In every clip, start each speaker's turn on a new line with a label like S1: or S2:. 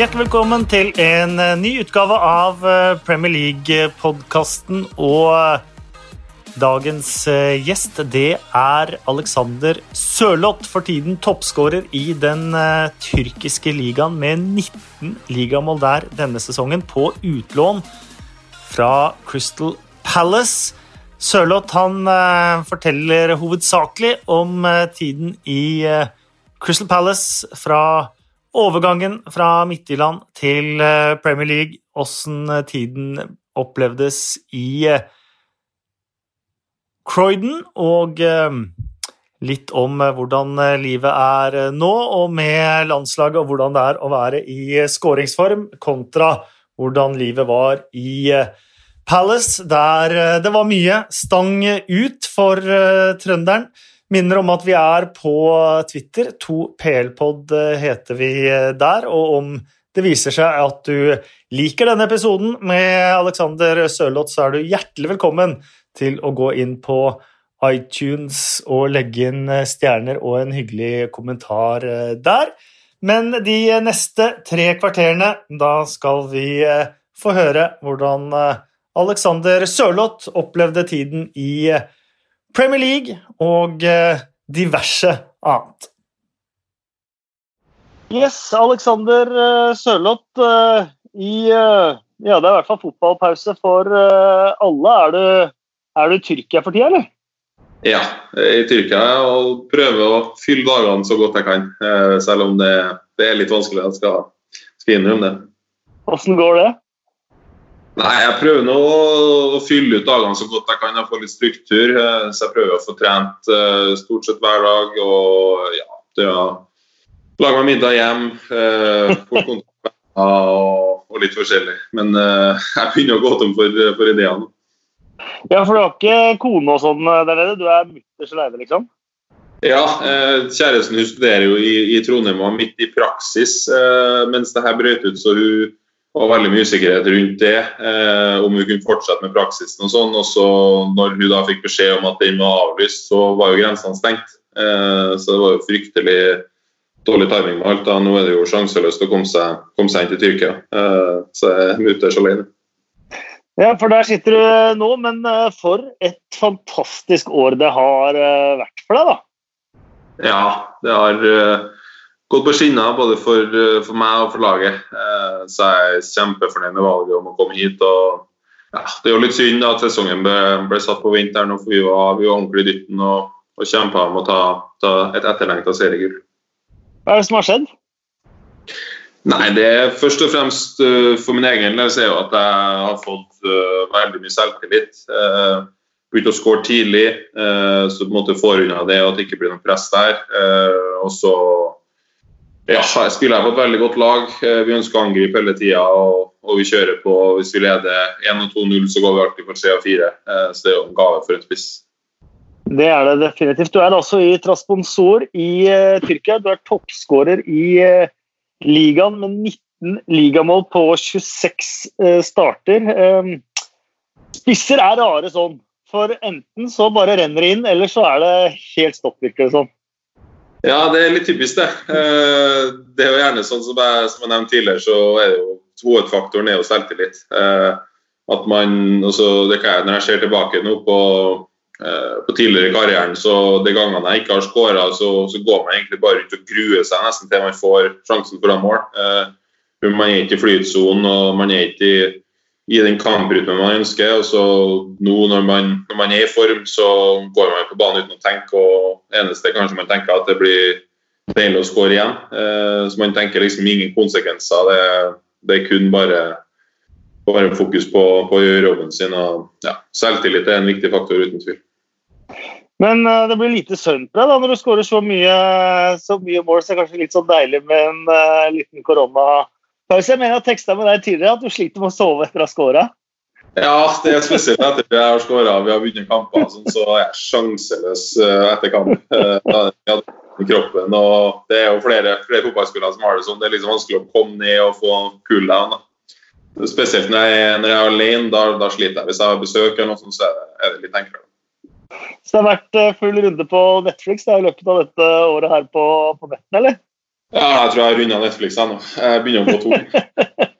S1: Hjertelig velkommen til en eh, ny utgave av eh, Premier League-podkasten. Og eh, dagens gjest, det er Alexander Sørloth. For tiden toppskårer i den tyrkiske ligaen med 19 ligamål der denne sesongen, på utlån fra Crystal Palace. Sørloth forteller hovedsakelig om tiden i Crystal Palace fra Overgangen fra Midtjylland til eh, Premier League, åssen eh, tiden opplevdes i eh, Croydon, og litt om hvordan livet er nå, og med landslaget, og hvordan det er å være i skåringsform, kontra hvordan livet var i Palace, der det var mye stang ut for trønderen. Minner om at vi er på Twitter. 2PLpod eh, heter vi eh, der. Og om det viser seg at du liker denne episoden med Alexander Sørloth, så er du hjertelig velkommen til å gå inn på iTunes og legge inn eh, stjerner og en hyggelig kommentar der. Men de neste tre kvarterene, da skal vi få høre hvordan Alexander Sørloth opplevde tiden i Premier League og eh, diverse annet. Yes, Alexander eh, Sørloth. Eh, I ja, det er i hvert fall fotballpause for alle. Er du, er du i Tyrkia for tida, eller?
S2: Ja, i Tyrkia og prøver å fylle dagene så godt jeg kan. Selv om det, det er litt vanskelig. Jeg skal, skal innrømme det.
S1: Hvordan går det?
S2: Nei, Jeg prøver nå å fylle ut dagene så godt jeg kan. Jeg får litt struktur. Eh, så jeg prøver å få trent eh, stort sett hver dag. Og ja, det er lage meg middag hjem. Eh, og, litt forskjellig. Men jeg begynner å gå tom for, for ideene.
S1: Ja, for du har ikke kone og sånn der nede? Du er mutters aleine, liksom?
S2: Ja, kjæresten hun studerer jo i, i Trondheim og midt i praksis mens det her brøt ut. så hun og veldig mye usikkerhet rundt det, eh, om hun kunne fortsette med praksisen. og sånn, og så når hun da fikk beskjed om at den var avlyst, så var jo grensene stengt. Eh, så det var jo fryktelig dårlig timing med alt. da, Nå er det jo sjanseløst å komme seg, komme seg inn til Tyrkia. Eh, så jeg er mutters alene.
S1: Ja, for der sitter du nå, men eh, for et fantastisk år det har eh, vært for deg, da.
S2: Ja, det har eh, gått på skinner både for, eh, for, meg og for laget. Eh, så jeg er kjempefornøyd med valget om å komme hit. og ja, Det er jo litt synd at sesongen ble, ble satt på vinteren, for vi var, vi var ordentlig i dytten og, og kjempa om å ta, ta et etterlengta seriegull.
S1: Hva er det som har skjedd?
S2: Nei, det er først og fremst uh, for min egen del er jo at jeg har fått veldig mye selvtillit. Uh, Begynte å skåre tidlig, så på en måte får unna det at det ikke blir noe press der. og så ja, jeg spiller på et veldig godt lag. Eh, vi ønsker å angripe hele tida, og, og, vi kjører på. Hvis vi leder 1 2-0, så går vi alltid for 3 4. Eh, så det er jo en gave for en spiss.
S1: Det er det definitivt. Du er altså i Trasponsor i uh, Tyrkia. Du er toppskårer i uh, ligaen med 19 ligamål på 26 uh, starter. Um, spisser er rare sånn. For enten så bare renner det inn, eller så er det helt stopp, virker det sånn.
S2: Ja, det er litt typisk, det. Eh, det er jo gjerne sånn som jeg, som jeg nevnte tidligere, så er jo hovedfaktoren er jo selvtillit. Eh, at man, også, det kan jeg, Når jeg ser tilbake nå på, eh, på tidligere i karrieren, så de gangene jeg ikke har skåra, så, så, går man egentlig bare rundt og gruer seg nesten til man får sjansen foran mål. Man er ikke i flytsonen, og man er ikke i i den kamprytmen man ønsker. og så Nå når man, når man, er i form, så går man på banen uten å tenke. og eneste kanskje man tenker at det blir deilig å skåre igjen. Eh, så man tenker liksom ingen konsekvenser. Det, det er kun bare, bare fokus på, på, å gjøre jobben sin. og ja, Selvtillit er en viktig faktor, uten tvil.
S1: Men uh, det blir lite søvn på deg når du skårer så mye, så mye mål. Så er det kanskje litt sånn deilig med en uh, liten korona jeg mener jeg teksta med deg tidligere at du sliter med å sove etter å ha skåra.
S2: Ja, det er spesielt etter at jeg har scora. Vi har vunnet kamper, sånn, så er jeg sjanseløs eh, etter kamp. Ja, kroppen, og Det er jo flere, flere fotballspillere som har det sånn. Det er liksom vanskelig å komme ned og få cool down. Spesielt når jeg, når jeg er alene, da, da, sliter jeg. Hvis jeg har besøk, eller noe sånt, så er det litt enklere.
S1: Så det har vært eh, full runde på Netflix da, i løpet av dette året her på, på netten, eller?
S2: Ja, jeg tror jeg har runda Netflix ennå. Jeg begynner å gå tom.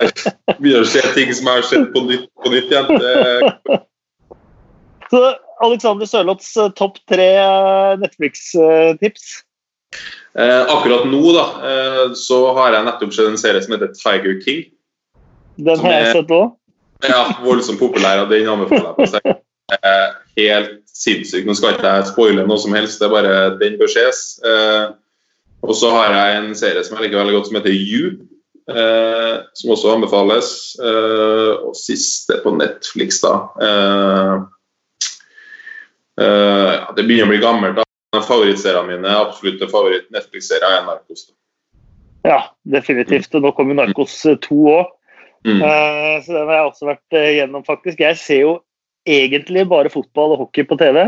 S2: Jeg begynner å se ting som jeg har sett på nytt, på nytt igjen. Det...
S3: Så Alexander Sørloths eh, topp tre eh, Netflix-tips?
S2: Eh, akkurat nå da, eh, så har jeg nettopp sett en serie som heter Tiger King.
S3: Den har jeg sett òg.
S2: Ja, voldsomt populær, og den anbefaler jeg på seg. Eh, helt sinnssyk. Nå skal ikke jeg spoile noe som helst, det er bare den bør ses. Eh, og så har jeg en serie som jeg liker veldig godt, som heter You. Eh, som også anbefales. Eh, og siste på Netflix, da. Eh, det begynner å bli gammelt. da. Favorittseriene mine, absolutte favoritt-Netflix-serier er Narkos.
S3: Ja, definitivt. Og nå kommer Narkos 2 òg. Mm. Uh, så den har jeg også vært gjennom, faktisk. Jeg ser jo egentlig bare fotball og hockey på TV.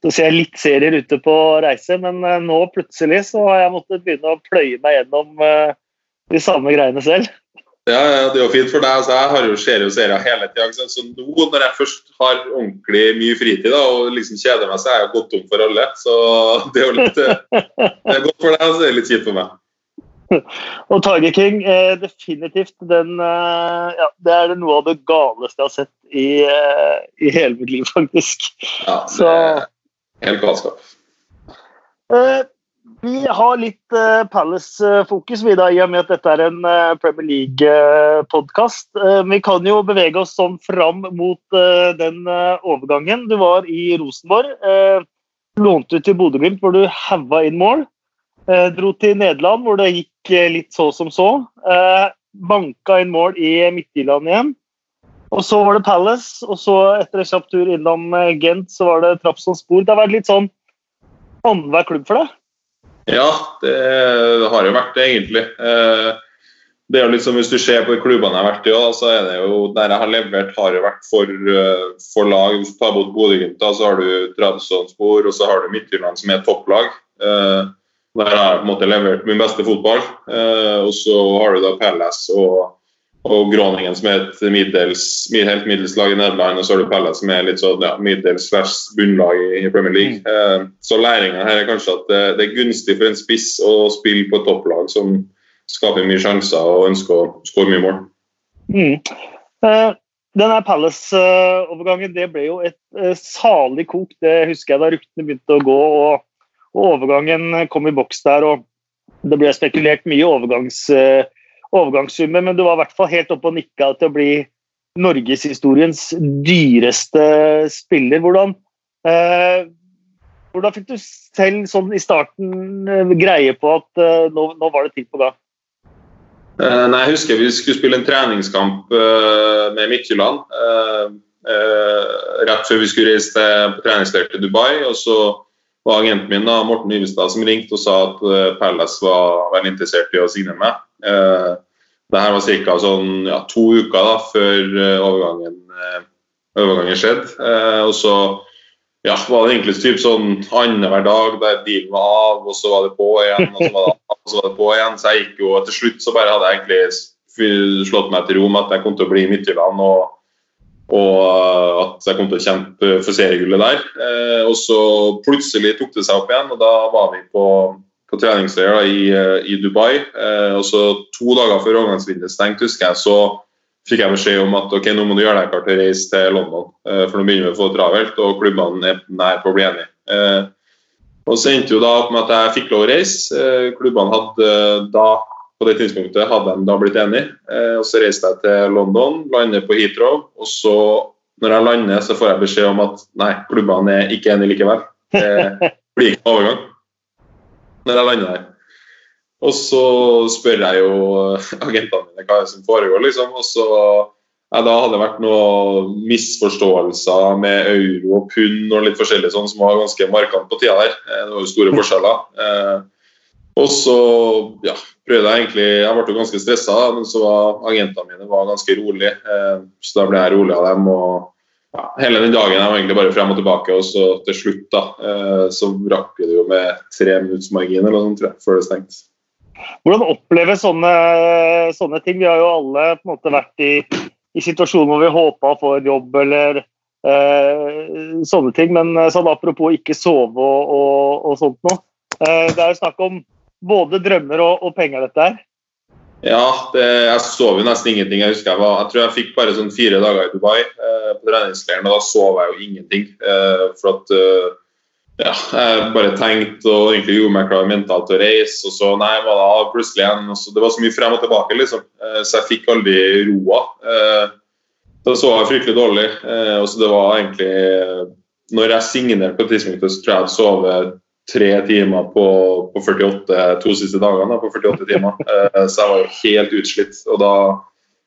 S3: Så ser jeg litt serier ute på reise, men uh, nå plutselig så har jeg måttet begynne å pløye meg gjennom de samme greiene selv.
S2: Ja, ja, det er jo fint for deg. Altså, jeg har jo ser jo serier hele tida. Så nå når jeg først har ordentlig mye fritid da, og liksom kjeder meg, så er jeg gått tom for alle. Så det er jo litt det er godt for deg, så det er litt kjipt for meg.
S3: og Tiger King, eh, definitivt den eh, ja, Det er noe av det galeste jeg har sett i, eh, i hele mitt liv, faktisk.
S2: Ja, det er helt galskap.
S3: Eh, vi har litt eh, Palace-fokus i og med at dette er en eh, Premier League-podkast. vi kan jo bevege oss sånn fram mot den overgangen. Du var i Rosenborg. lånte ut til Bodø-Glimt, hvor du haua inn mål. dro til Nederland, hvor det gikk litt så som så. Eh, banka inn mål i Midtjylland igjen. Og så var det Palace, og så etter en kjapp tur innom eh, Gent så var det Trapsonspor. Det har vært litt sånn annenhver klubb for deg?
S2: Ja, det har jo vært det, egentlig. Eh, det er jo litt som Hvis du ser på de klubbene jeg har vært i, så er det jo der jeg har levert, har det vært for, for lag. Hvis du tar bort Bodø-Glimt, så har du Trabzonspor og så har du Midtjylland som er topplag. Der har jeg på en måte levert min beste fotball. Eh, og så har du da Palace og, og Groningen som er et middels, helt middels lag i Nederland. Og så har du Palace som er litt sånn ja, middels slash bunnlag i, Premier League. Mm. Eh, så læringa her er kanskje at det, det, er gunstig for en spiss å spille på et topplag som skaper mye sjanser og ønsker å skåre mye mål.
S3: Mm. Uh, denne Palace-overgangen det ble jo et uh, salig kok. Det husker jeg da ryktene begynte å gå. og og overgangen kom i boks der, og det ble spekulert mye overgangs, overgangssummer, men du var i hvert fall helt oppe og nikka til å bli norgeshistoriens dyreste spiller. Hvordan, eh, hvordan fikk du selv sånn i starten uh, greie på at nå, nå, var det tid på gang?
S2: Nei, jeg husker vi skulle spille en treningskamp med Midtjylland. rett før vi skulle reise til, på treningsleir til Dubai. og så var agenten min da, Morten Yvestad som ringte og sa at Palace var veldig interessert i å signe meg. Det her var ca. Sånn, ja, to uker da, før uh, overgangen, overgangen skjedde. og så ja, var det egentlig typ sånn annenhver dag der dealen var av, og så var det på igjen. og så var det av, og så var det på igjen, så jeg gikk jo, Til slutt så bare hadde jeg egentlig slått meg til ro med at jeg kom til å bli Midtjylland. og og eh, at jeg kom til å kjempe for seriegullet der. Eh, og så plutselig tok det seg opp igjen, og da var vi på, på treningsleir i, eh, i, Dubai. og så To dager før overgangsvinduet stengte, husker jeg, så fikk jeg beskjed om at ok, nå må du gjøre deg klar til å reise til London. for nå begynner vi å få det travelt, og klubbene er nær på å bli enige. og så endte jo da opp med at jeg fikk lov å reise. klubbene hadde da på det tidspunktet hadde de da blitt enige. Eh, og Så reiste jeg til London, lander på Heathrow. Og så, når jeg lander, så får jeg beskjed om at nei, klubbene er ikke enige likevel. Det blir ikke overgang når jeg lander der. Og så spør jeg jo agentene mine hva som foregår, liksom. Og så ja, da hadde det vært noen misforståelser med euro og pund og litt forskjellig sånn som var ganske markant på tida der. Eh, det var jo store forskjeller. Eh, og så ja, prøvde jeg egentlig Jeg ble jo ganske stressa, men så var agentene mine var ganske rolig. Eh, så da ble jeg rolig av dem. og ja, Hele den dagen er egentlig bare frem og tilbake, og så til slutt da, eh, så rakk vi det jo med tre minutts margin eller noe sånt, før det stengte.
S3: Hvordan oppleves sånne, sånne, ting? Vi har jo alle på en måte vært i, i situasjoner hvor vi håpa å få en jobb eller eh, sånne ting. Men sånn apropos ikke sove og, og, og sånt noe. Eh, det er jo snakk om både drømmer og, og penger, dette her?
S2: Ja, det, jeg sov jo nesten ingenting. Jeg husker jeg var, jeg tror jeg fikk bare sånn fire dager i Dubai eh, på treningsleiren, og da sov jeg jo ingenting. Eh, for at eh, ja, jeg bare tenkte og egentlig gjorde meg klar mentalt til å reise, og så nei, var det plutselig igjen. Så det var så mye frem og tilbake, liksom. Eh, så jeg fikk aldri roa. Eh, da sov jeg fryktelig dårlig. Eh, og så det var egentlig Når jeg signerte på tidspunktet, så tror jeg jeg sovet tre timer på, på 48 to siste dagene. på 48 timer. Eh, så jeg var jo helt utslitt. Og da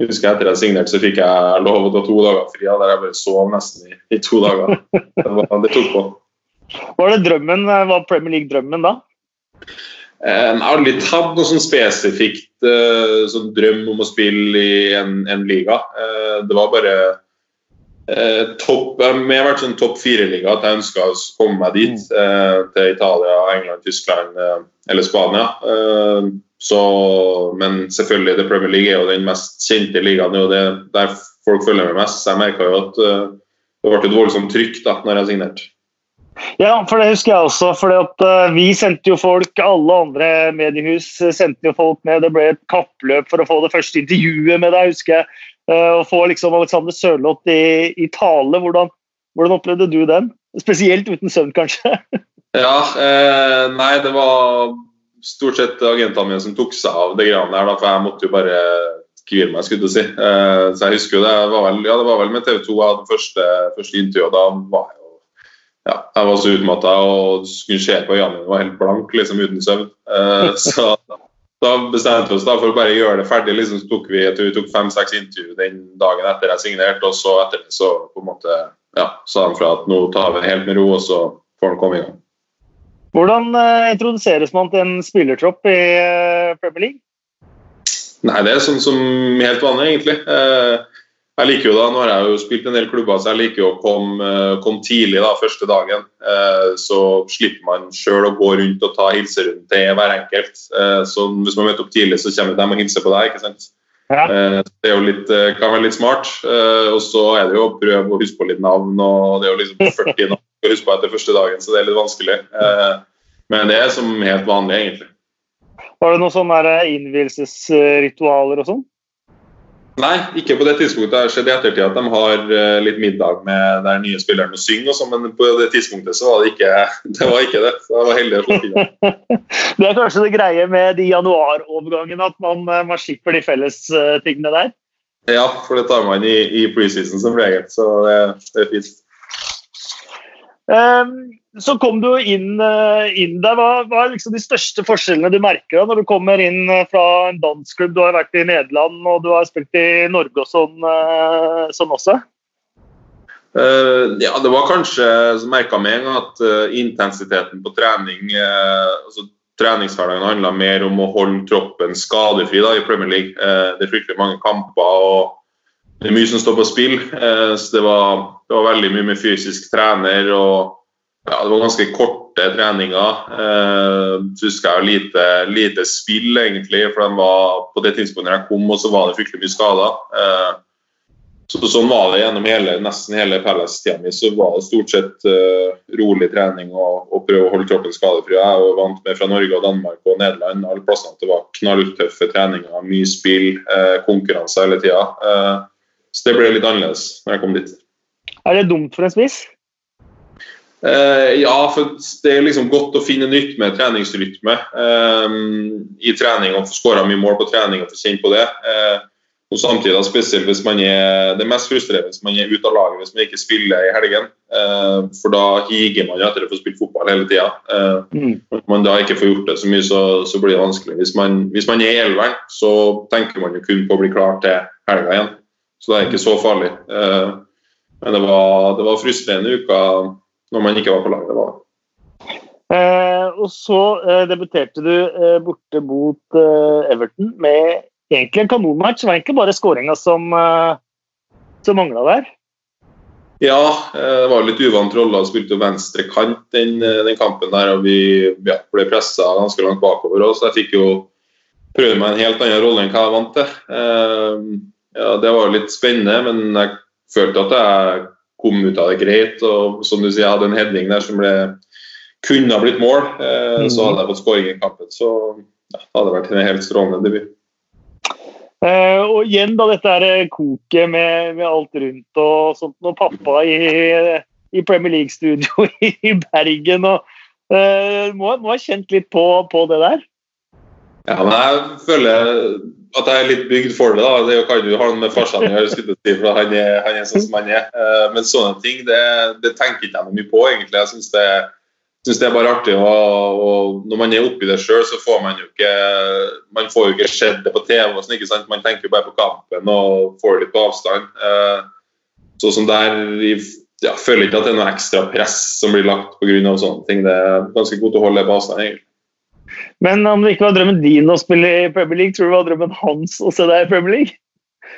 S2: husker jeg etter jeg signerte, så fikk jeg lov å ta to dager fri, der jeg bare sov nesten i, i to dager. Det, var, det, tok på.
S3: Var det drømmen, var Premier League-drømmen da?
S2: Eh, jeg har aldri tatt noe sånn spesifikt sånn drøm om å spille i en, en liga. Det var bare Eh, topp, jeg har vært sånn topp fire-liga at jeg ønska å komme meg dit. Mm. Eh, til Italia, England, Tyskland eh, eller Spania. Eh, så, men selvfølgelig, The Premier League er jo den mest kjente ligaen. Det er der folk følger med mest. Så jeg merka jo at eh, det ble et voldsomt trykk da når jeg signerte.
S3: Ja, for det husker jeg også. for uh, Vi sendte jo folk, alle andre mediehus sendte jo folk med. Det ble et kappløp for å få det første intervjuet med deg, husker jeg. Å få liksom Alexander Sørloth i, i, tale, hvordan, hvordan, opplevde du den? Spesielt uten søvn, kanskje?
S2: ja, eh, nei, det var stort sett agentene mine som tok seg av det greiene der, da, for jeg måtte jo bare hvile meg, skulle du si. Eh, så jeg husker jo det var vel, ja, det var vel med TV 2 jeg hadde første, første intervju, og da var jeg jo ja, jeg var så utmatta og skulle se på øynene mine var helt blank, liksom uten søvn. Eh, så da bestemte vi oss da for å bare gjøre det ferdig. liksom så tok Vi vi tok fem-seks intervju den dagen etter jeg signerte, og så etter det så på en måte ja, sa de fra at nå tar vi det helt med ro, og så får han komme i gang.
S3: Hvordan eh, introduseres man til en spillertropp i eh, Premier League?
S2: Nei, Det er sånn som helt vanlig, egentlig. Jeg liker jo da, Nå har jeg jo spilt en del klubber, så jeg liker jo å komme, eh, komme tidlig da, første dagen. Eh, så slipper man sjøl å gå rundt og ta hilserunden til hver enkelt. Eh, så Hvis man møter opp tidlig, så kommer de og hilser på deg. ikke sant? Ja. Det er jo litt, kan være litt smart. Og så er det jo å prøve å huske på litt navn. og Det er jo liksom 40 navn å huske på etter første dagen, så det er litt vanskelig. Men det er som helt vanlig, egentlig.
S3: Var det noen sånne innvielsesritualer og sånn?
S2: Nei, ikke på det tidspunktet. Det har skjedd i ettertid at de har eh, litt middag med den nye spilleren og synger, og sånn, men på det tidspunktet så var det ikke det. Var ikke det. Så jeg var heldig å slå det.
S3: Det er kanskje det greie med de januarovergangene, at man, eh, man slipper de fellestingene eh, der?
S2: Ja, for det tar man i, i preseason som regel, så det, det er fint.
S3: Um, så kom du inn, eh, inn der. Hva, hva, er liksom de største forskjellene du merker da, når du kommer inn eh, fra en dansklubb? Du har vært i Nederland og du har spilt i Norge og sånn, eh, sånn også?
S2: Uh, ja, det var kanskje så merka med en gang at uh, intensiteten på trening uh, altså Treningshverdagen handla mer om å holde troppen skadefri da, i Premier League. det er fryktelig mange kamper og det er mye som står på spill. så det var, det var veldig mye med fysisk trener og ja, det var ganske korte treninger. Eh, husker jeg lite, lite spill, egentlig. For de var, på det tidspunktet jeg kom, og så var det fryktelig mye skader. Eh, så, sånn var det gjennom hele, nesten hele Palace-tida mi. Så var det stort sett eh, rolig trening og, og, prøve å holde kroppen skadefri. Jeg var vant med fra Norge og Danmark og Nederland alle plassene at det var knalltøffe treninger, mye spill, eh, konkurranse hele tida. Eh, så det ble litt annerledes når jeg kom dit.
S3: Er det dumt for en spiss?
S2: Uh, ja, for det er liksom godt å finne nytt med treningsrytme um, i trening og få skåra mye mål på trening og få kjenne på det. Uh, og samtidig spesielt hvis man er det mest frustrerende hvis man er ute av laget hvis man ikke spiller i helgen. Uh, for da higer man etter å få spilt fotball hele tida. Mm. Når man da ikke får gjort det så mye, så, så blir det vanskelig. Hvis man, hvis man er i elveren, så tenker man jo kun på å bli klar til helga igjen. Så det er ikke så farlig. men det var, det var frustrerende uka når man ikke var på laget. var
S3: Eh, og så eh, debuterte du eh, borte mot eh, Everton med egentlig en kanonmatch. Det var egentlig bare skåringa som, eh, som mangla der.
S2: Ja, eh, det var litt uvant rolle. Han spilte venstre kant den, den, kampen der, og vi ja, ble pressa ganske langt bakover. Så jeg fikk jo prøve meg en helt annen rolle enn hva jeg vant til. Ja, det var litt spennende, men jeg følte at jeg kom ut av det greit. og som du sier, Jeg hadde en heading der som ble kunne ha blitt mål, eh, så hadde jeg fått skåring i kampen. Så ja, det hadde vært en helt strålende debut.
S3: Uh, og igjen da, dette er koket med, med, alt rundt og sånt. Og pappa i, i Premier League-studio i Bergen. og uh, må, må ha kjent litt på, på, det der?
S2: Ja, men jeg føler at jeg er litt bygd for det. da, Det kan jo ha noe med farsan å gjøre, for han er, han er sånn som han er. Uh, men sånne ting det, det tenker ikke jeg noe mye på, egentlig. Jeg synes det syns det er bare artig. Og, og når man er oppi det sjøl, så får man jo ikke man får jo ikke sett det på TV. og sånn, ikke sant? Man tenker jo bare på kampen og får det litt på avstand. Sånn som der, ja, føler ikke at det er noe ekstra press som blir lagt pga. sånne ting. Det er ganske godt å holde det på avstand. egentlig.
S3: Men om det ikke var drømmen din å spille i Premier League, tror du det var drømmen hans å se deg i Premier League?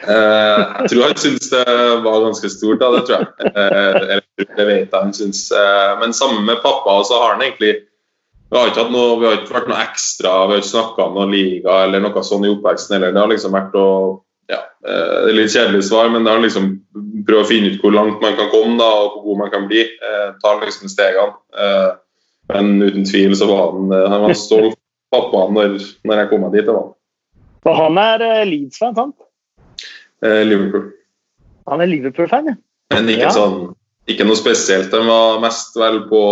S2: Eh, jeg tror han syntes det var ganske stort, da, det tror jeg. Eh, det vet jeg han syns. Eh, men sammen med pappa så har han egentlig vi har ikke, noe, vi har ikke vært noe ekstra, vi har ikke snakka om noen liga eller noe sånt i oppveksten. Eller. Det har liksom vært å ja, Det er litt kjedelig svar, men det har liksom prøvd å finne ut hvor langt man kan komme da, og hvor god man kan bli. Eh, ta liksom stegene. Eh, men uten tvil så var han, han var stolt pappa når, når jeg kom meg dit.
S3: Og han er Leeds-fan, sant?
S2: Eh, Liverpool.
S3: Han er Liverpool-fan, ja.
S2: Men ikke, ja. sånn, ikke noe spesielt. Han var mest vel på,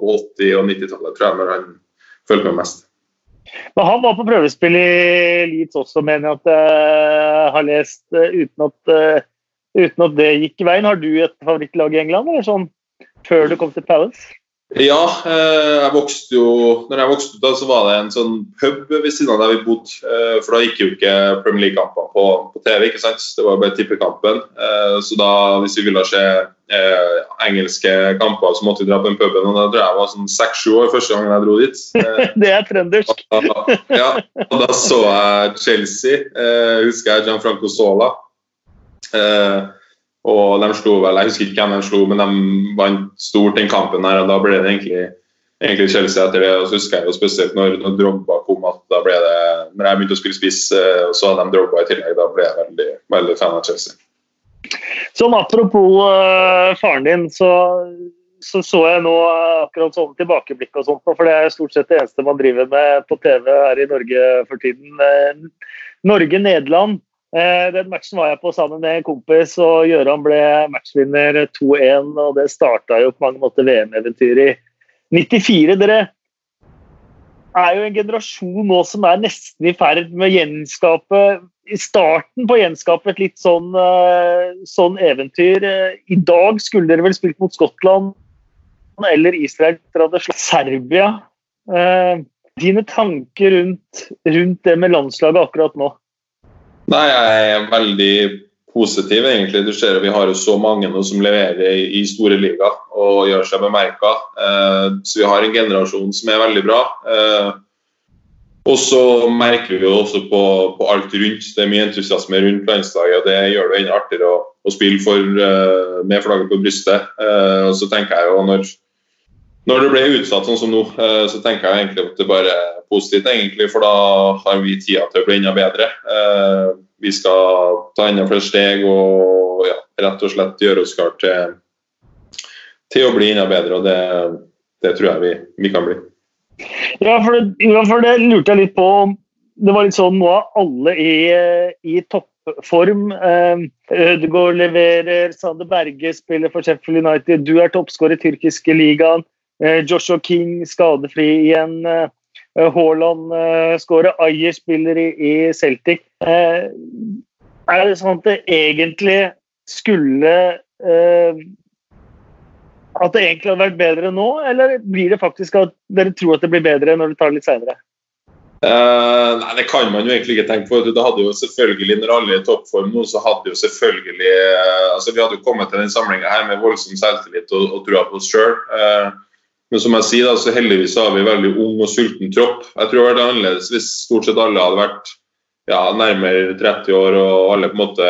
S2: på 80- og 90-tallet, tror jeg, når han fulgte med mest.
S3: Men han var på prøvespill i Leeds også, mener jeg at jeg har lest, uten at, uten at det gikk i veien. Har du et favorittlag i England, eller sånn før du kom til Palace?
S2: Ja, eh, jeg vokste jo når jeg vokste opp, så var det en sånn pub ved siden av der vi bodde. Eh, for da gikk jo ikke Premier League-kampene på, på, TV, ikke sant? det var bare tippekampen. Eh, så da, hvis vi ville se eh, engelske kamper, så måtte vi dra på den puben. og Da tror jeg jeg var sånn seks-sju år første gang jeg dro dit.
S3: det er trøndersk.
S2: ja, og da så jeg Chelsea. Husker jeg Gianfranco Sola. Eh, og de slo vel, Jeg husker ikke hvem de slo, men de vant stort den kampen. her, og Da ble det egentlig, egentlig Chelsea etter det. og så husker jeg jo spesielt når, når Drogba kom at da ble det, når jeg begynte å spille spiss, eh, og så hadde de Drogba i tillegg, da ble jeg veldig, veldig fan av Chelsea.
S3: Sånn Apropos uh, faren din, så, så, så jeg nå akkurat sånn tilbakeblikk og sånt, for det er stort sett det eneste man driver med på TV her i Norge for tiden. Norge-Nederland Eh, den matchen var jeg på sammen med en kompis, og Gøran ble matchvinner 2-1. og Det starta jo på mange måter VM-eventyret i 94. Dere er jo en generasjon nå som er nesten i ferd med å gjenskape i starten på å gjenskape et litt sånn, eh, sånn eventyr. Eh, I dag skulle dere vel spilt mot Skottland eller Israel etter at det Serbia. Dine tanker rundt, rundt det med landslaget akkurat nå?
S2: Nei, jeg er veldig positiv, egentlig. Du ser at Vi har jo så mange nå som leverer i store liga og gjør seg bemerka. Eh, så vi har en generasjon som er veldig bra. Eh, og så merker vi jo også på, på, alt rundt. Det er mye entusiasme rundt landslaget, og det gjør det enda artigere å, å spille for, uh, med flagget på brystet. Og så tenker jeg jo når, når det ble utsatt sånn som nå, uh, så tenker jeg egentlig at det bare er positivt, egentlig, for da har vi tida til å bli enda bedre. Eh, vi skal ta enda flere steg og ja, rett og slett gjøre oss klare til, til å bli enda bedre. og Det, det tror jeg vi, vi, kan bli.
S3: Ja, for det, ja, for det lurte jeg litt på. Det var litt sånn nå er alle i, i toppform. Eh, Ødegaard leverer, Sander Berge spiller for Sheffield United, du er toppskårer i tyrkiske ligaen. Eh, Joshua King skadefri igjen. Eh, Haaland uh, skårer, Ayer spiller i, Celtic. Er det sånn at det egentlig skulle At det egentlig hadde vært bedre nå, eller blir det faktisk at dere tror at det blir bedre når dere tar det litt seinere?
S2: Uh, nei, Det kan man jo egentlig ikke tenke på. Det hadde jo selvfølgelig, Når alle er i toppform nå, så hadde jo selvfølgelig uh, altså Vi hadde jo kommet til den samlinga her med voldsom selvtillit og, og trua på oss sjøl. Uh, men som jeg sier, da, så heldigvis har vi veldig ung og sulten tropp. Jeg tror det hadde vært annerledes hvis stort sett alle hadde vært ja, nærmere 30 år og alle på en måte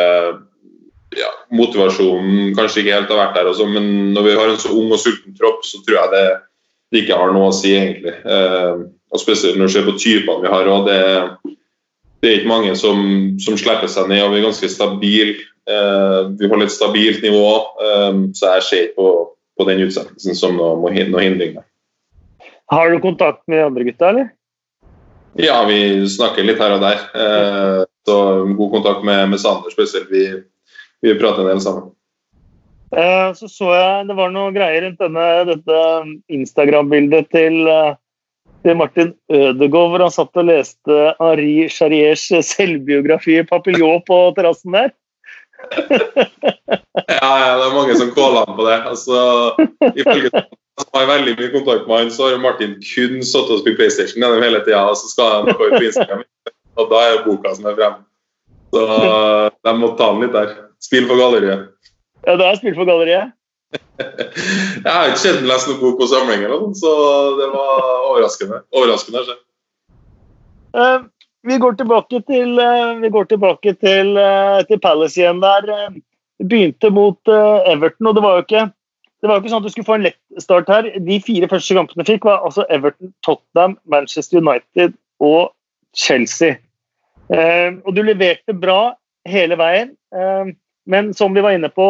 S2: ja, Motivasjonen kanskje ikke helt har vært der, også, men når vi har en så ung og sulten tropp, så tror jeg det, det ikke har noe å si, egentlig. Eh, og Spesielt når du ser på typene vi har. òg. det, det er ikke mange som, som slipper seg ned, og vi er ganske stabile. Eh, vi holder et stabilt nivå, eh, så jeg ser ikke på på den utsettelsen som noe, noe hindring.
S3: Har du kontakt med de andre gutta, eller?
S2: Ja, vi snakker litt her og der. Eh, så god kontakt med, med Sander spesielt. Vi, vi prater en del sammen.
S3: Eh, så så jeg det var noe greier rundt denne, dette Instagram-bildet til, eh, til Martin Ødegaard, hvor han satt og leste Henri Charriers selvbiografi 'Papillon' på terrassen der.
S2: Ja, ja, det er mange som kåler han på det. Altså, ifølge som har veldig mye kontakt med han, så har Martin kun sittet og spilt PlayStation gjennom hele tida, og så skal han gå på Instagram, og da er jo boka som er fremme. Så de må ta den litt der. Spill for galleriet.
S3: Ja, det er spill for galleriet?
S2: jeg har ikke sjelden lest noen bok på samling, eller noe, så det var overraskende. Overraskende ikke
S3: Uh, vi går tilbake til, vi går tilbake til, uh, til Palace igjen der. begynte mot Everton, og det var jo ikke det var jo ikke sånn at du skulle få en lett start her. De fire første kampene fikk, var altså Everton, Tottenham, Manchester United og Chelsea. Eh, og du leverte bra hele veien, eh, men som vi var inne på,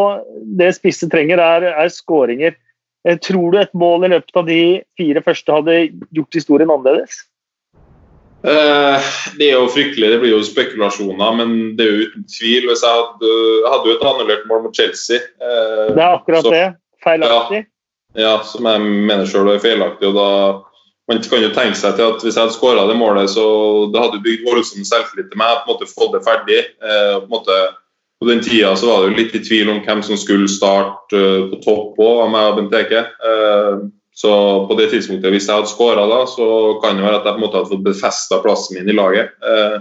S3: det spisse trenger, er, er skåringer. Eh, tror du et mål i løpet av de fire første hadde gjort historien annerledes?
S2: Eh, det er jo fryktelig, det blir jo spekulasjoner, men det er jo uten tvil. Hvis jeg hadde, hadde jo et annullert mål mot Chelsea.
S3: Eh, det er akkurat så, det feilaktig?
S2: Ja, ja som jeg mener sjøl er feilaktig. og da man kan jo tenke seg til at Hvis jeg hadde skåra det målet, så det hadde bygd voldsom selvtillit til meg. på en måte Fått det ferdig. Eh, på, måte, på den tida så var det jo litt i tvil om hvem som skulle starte på topp òg, av meg og Benteke. Uh, så på det tidspunktet, hvis jeg hadde skåra da, så kan det være at jeg på en måte hadde fått befesta plassen min i laget. Eh,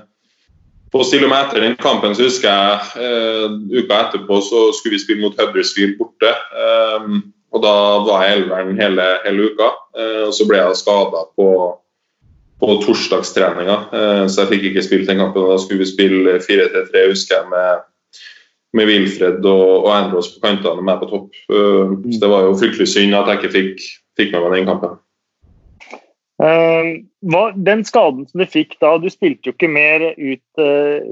S2: på til og med etter den kampen så husker jeg eh, uka etterpå så skulle vi spille mot Huddersfield borte. Eh, og Da var jeg elveren hele, hele uka. Eh, og Så ble jeg skada på, på torsdagstreninga, eh, så jeg fikk ikke spilt den kampen. Da skulle vi spille 4-3-3, husker jeg, med, med Wilfred og, og Andros på kantene og meg på topp. Eh, så Det var jo fryktelig synd at jeg ikke fikk, fikk med meg den kampen.
S3: Uh, den skaden som du fikk da, du spilte jo ikke mer ut, uh,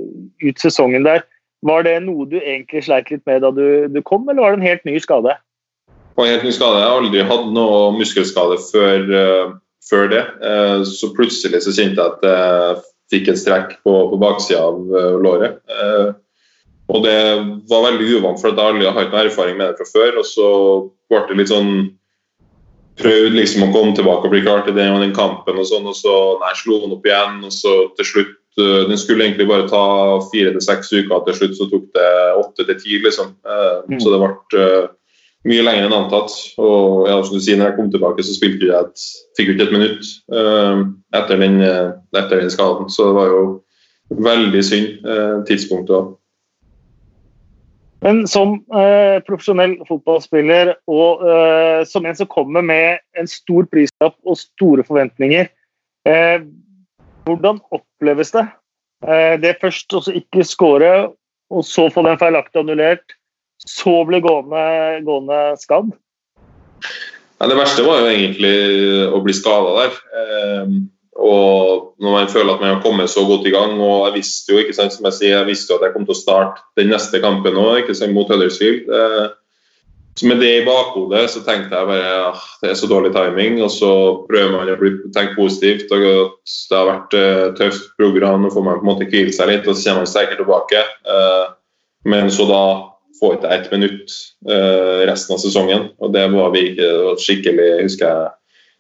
S3: ut, sesongen der. Var det noe du egentlig sleit litt med da du, du, kom, eller var det en helt ny skade?
S2: Det var en helt ny skade. Jeg har aldri hatt noe muskelskade før, uh, før det. så plutselig så kjente jeg at jeg fikk et strekk på, på baksida av låret. og det var veldig uvant, for jeg har aldri hatt noe erfaring med det fra før. Og så ble det litt sånn prøvde liksom å komme tilbake og bli klar til den, den kampen, og sånn, og så nei, slo han opp igjen. og så til slutt, uh, Den skulle egentlig bare ta fire til seks uker, til slutt så tok det åtte til ti. Liksom. Uh, mm. Så det ble uh, mye lenger enn antatt. Og ja, som du sier, når jeg kom tilbake, så spilte jeg et, fikk jeg ikke et minutt etter den, etter, den, skaden. Så det var jo veldig synd tidspunktet.
S3: Men som eh, profesjonell fotballspiller og eh, som en som kommer med en stor prislapp og store forventninger, eh, hvordan oppleves det? Eh, det først å ikke skåre, og så få den feilaktig annullert, så bli gående, gående skadd?
S2: Ja, det verste var jo egentlig å bli skada der. Eh, og når man føler at man har kommet så godt i gang og Jeg visste jo ikke sant, som jeg sier, jeg visste jo at jeg kom til å starte den neste kampen òg, mot Huddersfield. Eh, så med det i bakhodet så tenkte jeg bare at det er så dårlig timing. Og så prøver man å tenke positivt. og at Det har vært et uh, tøft program, nå får man på en måte hvile seg litt, og så kommer man sterkere tilbake. Uh, men så da får ikke ett minutt resten av sesongen. Og det var vi ikke skikkelig, husker jeg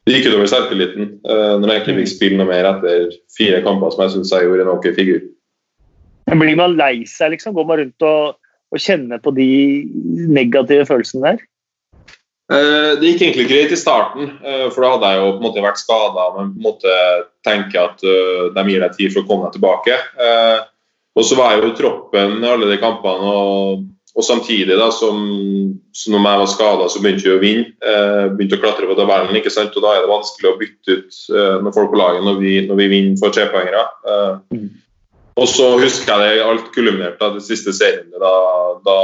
S2: det gikk utover selvtilliten uh, når jeg egentlig fikk spille noe mer etter fire kamper som jeg syns jeg gjorde en ok figur.
S3: Men Blir man lei seg, liksom? Går man rundt og, og kjenner på de negative følelsene der?
S2: Uh, det gikk egentlig greit i starten, uh, for da hadde jeg jo på en måte vært skada. Men på en måte tenke at de gir deg tid for å komme deg tilbake. og så var jeg jo i troppen i alle de kampene. og og samtidig, da, som, som når jeg var skada, så begynte vi å vinne. Eh, begynte å klatre på tabellen. ikke sant? Og da er det vanskelig å bytte ut eh, noen folk på laget når vi, når vi vinner for trepoengere. Eh, mm. Og så husker jeg det alt kulminerte det siste serien, da, da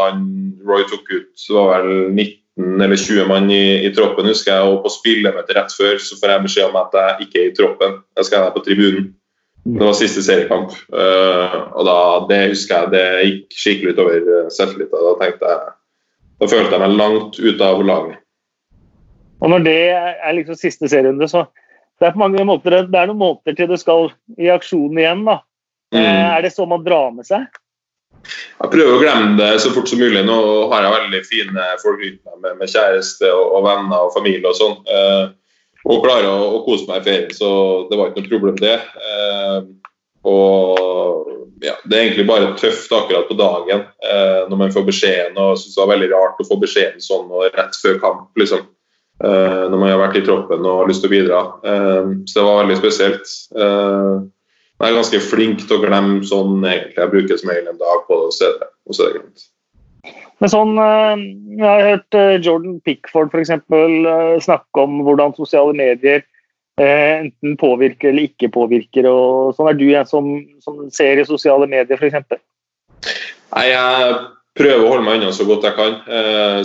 S2: Roy tok ut det var vel 19 eller 20 mann i, i troppen, husker jeg. Og på spillemøtet rett før så får jeg beskjed om at jeg ikke er i troppen. Jeg skal være på tribunen. Det var siste seriekamp. Uh, og da, Det husker jeg det gikk skikkelig utover eh, selvtilliten. Da tenkte jeg, da følte jeg meg langt ute av laget.
S3: Og når det er liksom siste serierunde, så det er, måter, det er noen måneder til du skal i aksjon igjen. da.
S2: Mm.
S3: Er det så man drar med seg?
S2: Jeg prøver å glemme det så fort som mulig. Nå har jeg veldig fine folk rundt meg med, med kjæreste og, og, venner og familie og sånn. Og klare å, å, kose meg i ferien, så det var ikke noe problem, det. Eh, og ja, Det er egentlig bare tøft akkurat på dagen eh, når man får beskjeden. og synes Det var veldig rart å få beskjeden sånn og rett før kamp, liksom. Eh, når man har vært i troppen og har lyst til å bidra. Eh, så det var veldig spesielt. Eh, jeg er ganske flink til å glemme sånn egentlig. Jeg bruker som regel en dag på det, og så er det greit.
S3: Men sånn, eh, Jeg har hørt eh, Jordan Pickford for eksempel, eh, snakke om hvordan sosiale medier enten påvirker eller ikke påvirker. og sånn Er du en som, som ser i sosiale medier f.eks.?
S2: Nei, jeg prøver å holde meg unna så godt jeg kan.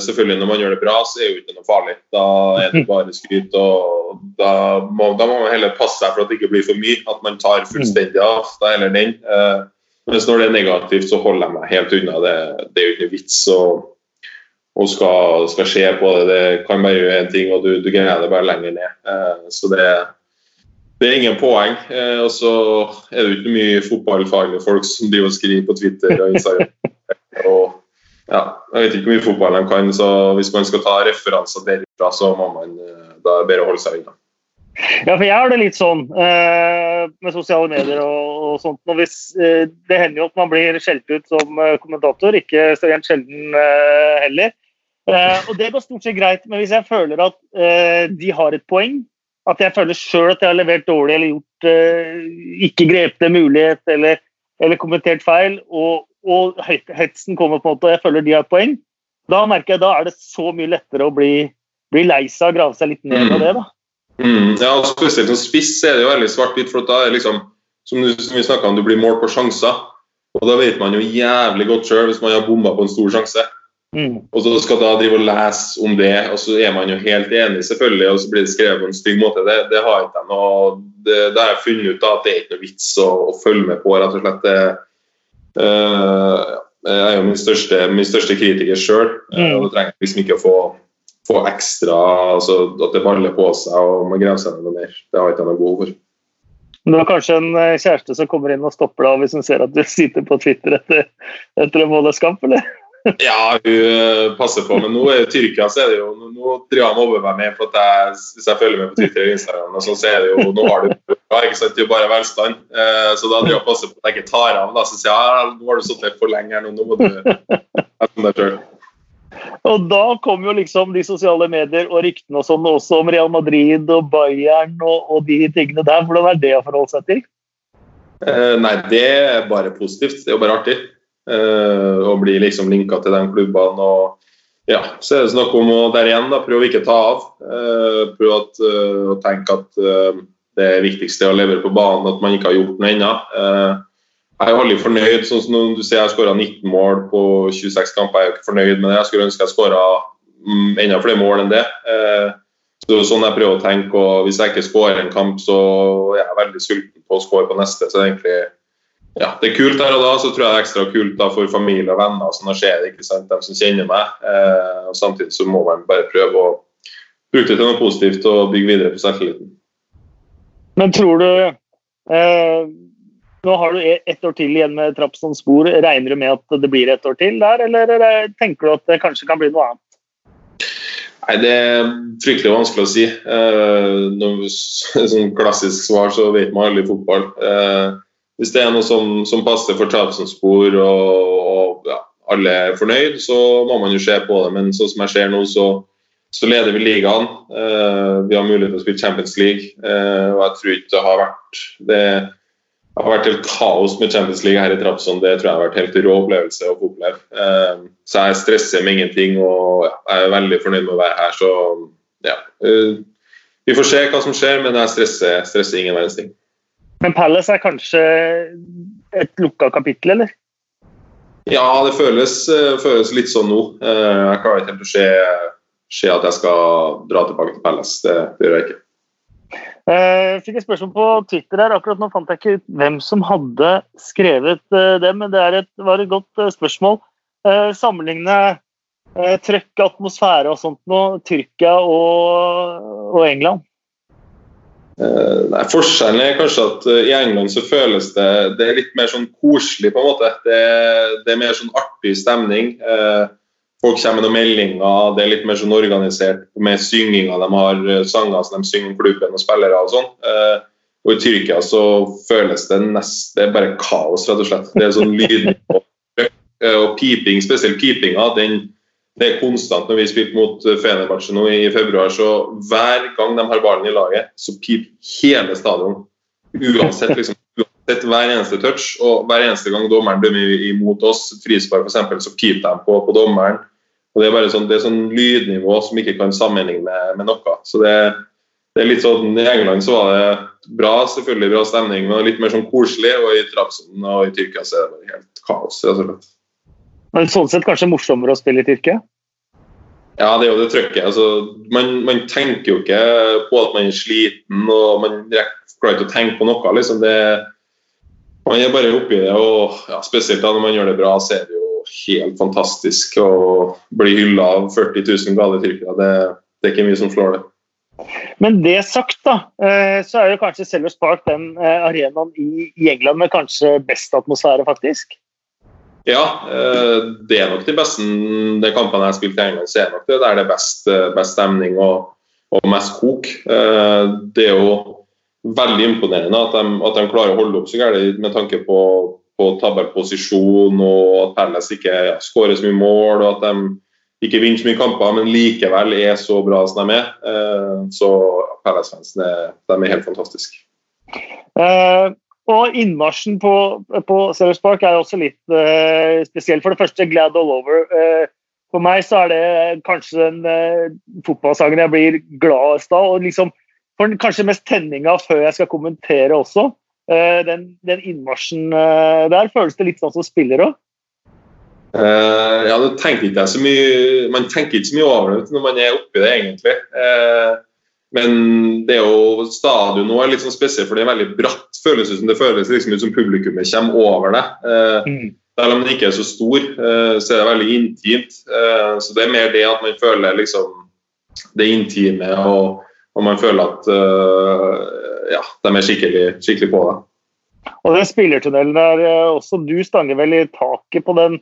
S2: Selvfølgelig Når man gjør det bra, så er det jo ikke noe farlig. Da er det bare skryt. og Da må, da må man heller passe seg for at det ikke blir for mye. At man tar fullstendig av. Da heller den. Mens når det er negativt, så holder jeg meg helt unna. Det, det er jo ikke vits å, skal, skal, skje på det. Det kan bare gjøre én ting, og du, du greier det bare lenger ned. Eh, så det, det er ingen poeng. Eh, og så er det jo ikke mye fotballfaglige folk som driver og skriver på Twitter og Instagram. og ja, jeg vet ikke hvor mye fotball de kan, så hvis man skal ta referanser derfra, så må man eh, da bare bedre holde seg unna.
S3: Ja, for jeg har det litt sånn eh, med sosiale medier og, og sånt. Og hvis, eh, det hender jo at man blir skjelt ut som eh, kommentator, ikke så rent sjelden eh, heller. Eh, og det går stort sett greit, men hvis jeg føler at de har et poeng, at jeg føler sjøl at jeg har levert dårlig eller gjort ikke grepet en mulighet eller, eller kommentert feil, og, og hetsen kommer på en måte, og jeg føler de har et poeng, da merker jeg da er det så mye lettere å bli, bli lei seg og grave seg litt ned av det. da.
S2: Mm, ja, og Spesielt som spiss er det jo veldig svart-hvitt. for da er liksom, som, du, som vi om, Du blir målt på sjanser. og Da vet man jo jævlig godt sjøl hvis man har bomma på en stor sjanse. Mm. Og så skal da drive og lese om det, og så er man jo helt enig, selvfølgelig, og så blir det skrevet på en stygg måte. Det, det har ikke jeg noe det, det, har jeg funnet ut da, at det er ikke noe vits å, å følge med på. rett og slett. Det, Uh, jeg er jo min største, min største kritiker sjøl. Mm. og trenger liksom ikke å få, få ekstra altså At det baller på seg og man graver seg noe mer. Det har jeg ikke noe behov for.
S3: det var kanskje en eh, kjæreste som kommer inn og stopper deg hvis hun ser at du sitter på Twitter etter, etter en månedskamp, eller?
S2: Ja, hun passer på, men nå er det Tyrkia så er det jo Nå driver han over meg med for at jeg, hvis jeg følger med på Twitter og Instagram, og så, så er det jo Nå har du ikke sant, det er jo bare velstand. Eh, så da driver jeg passer på at jeg ikke tar av. da, Så sier jeg ja, nå har du sittet for lenge her, nå, nå må du ete deg sjøl.
S3: Og da kom jo liksom de sosiale medier og ryktene og sånn også om Real Madrid og Bayern og, og, de tingene der. Hvordan er det å forholde seg til?
S2: Eh, nei, det er bare positivt. Det er jo bare artig. Eh, å bli liksom linka til de klubbene. og ja, Så er det snakk om å der igjen da, prøve å ikke ta av. Eh, prøve at, eh, å tenke at det viktigste er å levere på banen, at man ikke har gjort noe ennå. Jeg er aldri fornøyd. sånn som når du ser Jeg har skåra 19 mål på 26 kamper. Jeg er jo ikke fornøyd med det. Jeg skulle ønske jeg skåra enda flere mål enn det. Så det er sånn jeg prøver å tenke, og Hvis jeg ikke skårer en kamp, så er jeg veldig sulten på å skåre på neste. så det er egentlig ja, det er kult her og da, så tror jeg det er ekstra kult da for familie og venner. så nå skjer ikke sant, de som kjenner meg. Eh, og Samtidig så må man bare prøve å bruke det til noe positivt og bygge videre på selvtilliten.
S3: Men tror du eh, Nå har du e- ett år til igjen med Trapsons spor. Regner du med at det blir et år til der, eller tenker du at det kanskje kan bli noe annet?
S2: Nei, Det er fryktelig vanskelig å si. Eh, sånn klassisk svar så vet man aldri fotball. Eh, hvis det er noe som, som passer for Trabzonspor og, og ja, alle er fornøyd, så må man jo se på det. Men sånn som jeg ser nå, så, så leder vi ligaen. Eh, vi har mulighet til å spille Champions League. Eh, og jeg tror ikke det har vært det har vært helt kaos med Champions League her i Trabzon. Det tror jeg har vært helt rå opplevelse å få oppleve. Eh, så jeg stresser med ingenting og jeg er veldig fornøyd med å være her. Så ja. Eh, vi får se hva som skjer, men jeg stresser, stresser ingen verdens ting.
S3: Men Palace er kanskje et lukka kapittel, eller?
S2: Ja, det føles, eh, føles litt sånn nå. Eh, jeg klarer ikke helt å se, se, at jeg skal dra tilbake til Palace. Det, det gjør jeg ikke.
S3: Jeg eh, fikk et spørsmål på Twitter her. Akkurat nå fant jeg ikke ut hvem som hadde skrevet det, men det et, var et godt spørsmål. Sammenligne trøkk, atmosfære og sånt med Tyrkia og, og England.
S2: Nei, Forskjellen er kanskje at i England så føles det det litt mer sånn koselig. på en måte. Det, det er mer sånn artig stemning. Uh, folk kommer med noen meldinger, det er litt mer sånn organisert med synginga. De har sanger som de synger klubben og spillere og sånn. og i Tyrkia så føles det nest, det er bare kaos, rett og slett. Det er sånn lydnivå og piping, spesielt pipinga. den det er konstant når vi spilte mot eh, Fenerbahçe nå i februar. så Hver gang de har ballen i laget, så piper hele stadion. Uansett, liksom, uansett hver eneste touch. Og hver eneste gang dommeren dømmer imot oss, frispark f.eks., så keeper de på, på, dommeren. og Det er bare sånn, det er sånn lydnivå som ikke kan sammenligne med, med noe. så det, det, er litt sånn, I England så var det bra, selvfølgelig bra stemning, men litt mer sånn koselig. Og i Trabzon og i Tyrkia så er det helt kaos. rett og slett.
S3: Men sånn sett kanskje morsommere å spille i Tyrkia?
S2: Ja, det er jo det trøkket. Altså, man, man, tenker jo ikke på at man er sliten og man klarer ikke å tenke på noe. Liksom. Det, man er bare oppi det. og ja, Spesielt da når man gjør det bra, så er det jo helt fantastisk å bli hylla av 40 000 gale tyrkere. Det, det er ikke mye som slår det.
S3: Men det sagt, da, eh, så er jo kanskje Sellers Park den eh, arenaen i England med kanskje best atmosfære, faktisk?
S2: Ja, eh, det er nok de beste de kampene jeg har spilt i England, så er nok det der det er best, best stemning og, og, mest kok. Det er jo veldig imponerende at de, at de klarer å holde opp så galt med tanke på, på tabellposisjon og at Pelles ikke ja, skårer så mye mål og at de ikke vinner så mye kamper, men likevel er så bra som de er. Så Pelles-fansen er helt fantastiske.
S3: Eh, og innmarsjen på, på Sellers Park er også litt eh, spesiell. For det første, 'Glad All Over'. Uh, for meg så er det kanskje den uh, fotballsangen jeg blir gladest av. og liksom for kanskje mest tenninga før jeg skal kommentere også. Uh, den, den innmarsjen der føles det litt sånn som spiller òg.
S2: ja, det tenker ikke jeg så mye Man tenker ikke så mye over det når man er oppi det, egentlig. Men det er jo stadion nå er litt sånn spesielt, for det er veldig bratt. føles som Det føles liksom ut som publikummet kommer over det. Uh, mm. Selv om den ikke er så stor, eh, så er det veldig intimt. Eh, så det er mer det at man føler liksom det intime, og, og man føler at eh, ja, de er skikkelig, skikkelig på det.
S3: Og den spillertunnelen der eh, også, du stanger vel i taket på den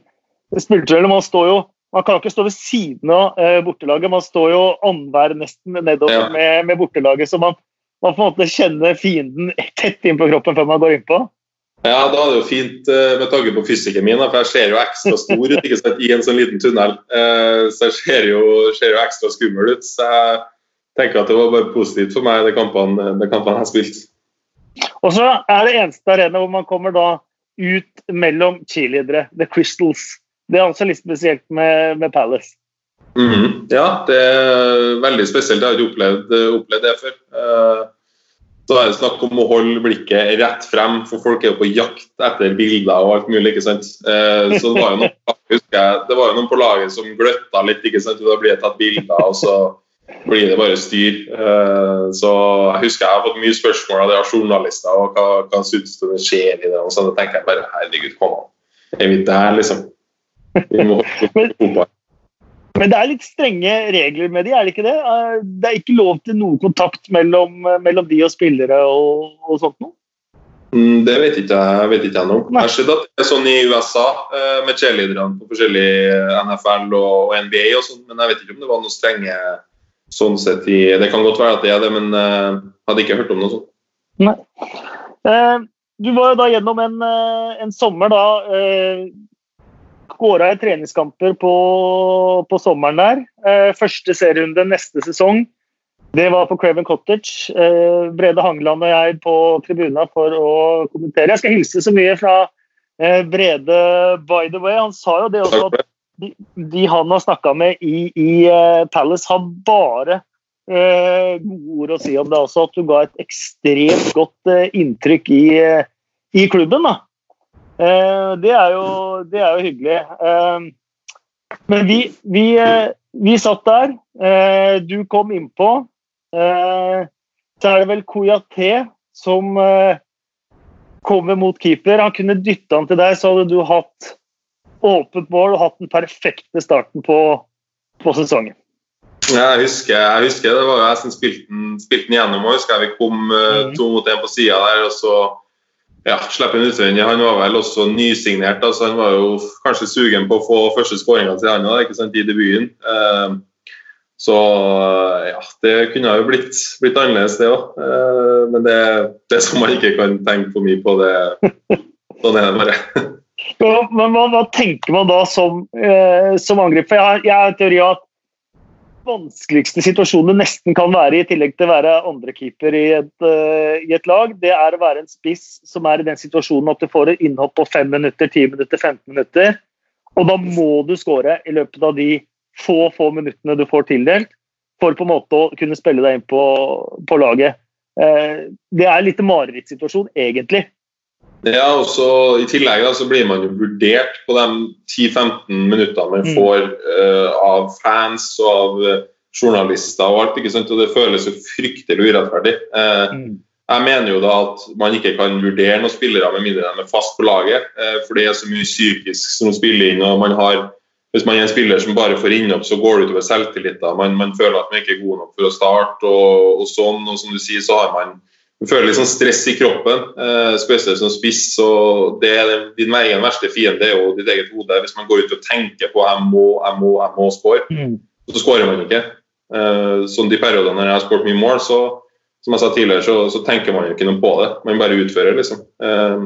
S3: spillertunnelen. Man står jo man kan ikke stå ved siden av eh, bortelaget, man står jo annenhver nesten nedover ja. med, med, bortelaget. Så man, man på en måte kjenner fienden tett innpå kroppen før man går innpå.
S2: Ja, da er det jo fint med tanke på fysikken min, for jeg ser jo ekstra stor ut ikke sant, i en sånn liten tunnel. Eh, så jeg ser jo, ser jo ekstra skummel ut. Så jeg tenker at det var bare positivt for meg, de kampene, de kampene jeg har spilt.
S3: Og så er det eneste arena hvor man kommer da ut mellom cheerleadere, The Crystals. Det er også litt spesielt med, med Palace.
S2: Mm -hmm. Ja, det er veldig spesielt. Jeg har ikke opplevd, opplevd det før. Uh, så er det snakk om å holde blikket rett frem, for folk er jo på jakt etter bilder og alt mulig. ikke sant? Uh, så det var, jo noen, jeg, det var jo noen på laget som gløtta litt, ikke sant? da blir det tatt bilder, og så blir det bare styr. Uh, så jeg husker jeg har fått mye spørsmål av de journalister og hva, hva syns du det skjer i det. og så tenker jeg bare herregud, kom an. Er vi der, liksom?
S3: men, men det er litt strenge regler med de, er det ikke det? Eh, det er ikke lov til noe kontakt mellom, mellom de og spillere og, og sånt noe?
S2: Mm, det vet ikke jeg vet ikke. Jeg har sett at det er sånn i USA eh, med cheerleaderne på forskjellige NFL og NBA og sånn, men jeg vet ikke om det var noe strenge sånn sett i Det kan godt være at det er det, men uh, hadde ikke hørt om noe sånt.
S3: Nei. Uh, du var jo da gjennom en, en sommer da skåra i treningskamper på, på, sommeren der. Uh, første serierunde neste sesong. Det var på Craven Cottage. Eh, Brede Hangeland og jeg på tribuna for å kommentere. Jeg skal hilse så mye fra eh, Brede, by the way. Han sa jo det også at de, han har snakka med i, i uh, Palace, har bare uh, gode ord å si om det også. At du ga et ekstremt godt uh, inntrykk i, i klubben. da. Det er, jo, det er jo hyggelig. Men vi, vi, vi satt der. Du kom innpå. Så er det vel Koyaté som kommer mot keeper. Han kunne dytte han til deg, så hadde du hatt åpent mål og hatt den perfekte starten på, på sesongen.
S2: Jeg husker, jeg husker det var jeg som spilte den, spilte den gjennom. og husker jeg Vi kom uh, to mot én på sida der, og så ja, slipper han utvendig. Han var vel også nysignert, så han var jo kanskje sugen på å få første skåringa til han ikke sant, i debuten. Uh, så ja, det kunne jo blitt, blitt annerledes, det òg. Men det, det som man ikke kan tenke for mye på, det sånn er det bare.
S3: Men hva, hva, tenker man da som, som angriper? Jeg, jeg har en teori at vanskeligste situasjonen det nesten kan være i, tillegg til å være andrekeeper i, uh, i et lag, det er å være en spiss som er i den situasjonen at du får et innhopp på 5 minutter, 10 minutter, 15 minutter. Og da må du skåre i løpet av de få, få minuttene du får tildelt, for på en måte å kunne spille deg inn på, på laget. Uh, det er litt marerittsituasjon, egentlig.
S2: Ja, og så I tillegg da, så blir man jo vurdert på de 10-15 minuttene man mm. får uh, av fans og av uh, journalister og alt. ikke sant, og Det føles jo fryktelig urettferdig. Uh, mm. Jeg mener jo da at man ikke kan vurdere noen spillere med mindre de er fast på laget. for det er så mye psykisk som spiller inn. og man har Hvis man er en spiller som bare får innhopp, så går det utover selvtilliten. Man, man, føler at man ikke er god nok for å starte. og, og sånn, og som du sier, så har man du føler litt sånn stress i kroppen, eh, spesielt som spiss. og det er Din egen verste fiende er jo ditt eget hode. Hvis man går ut og tenker på jeg må, jeg må, jeg må score, mm. så skårer man ikke. Sånn De periodene når jeg har skåret mye mål, så som jeg sa tidligere, så, så, tenker man jo ikke noe på det. Man bare utfører, liksom. Eh,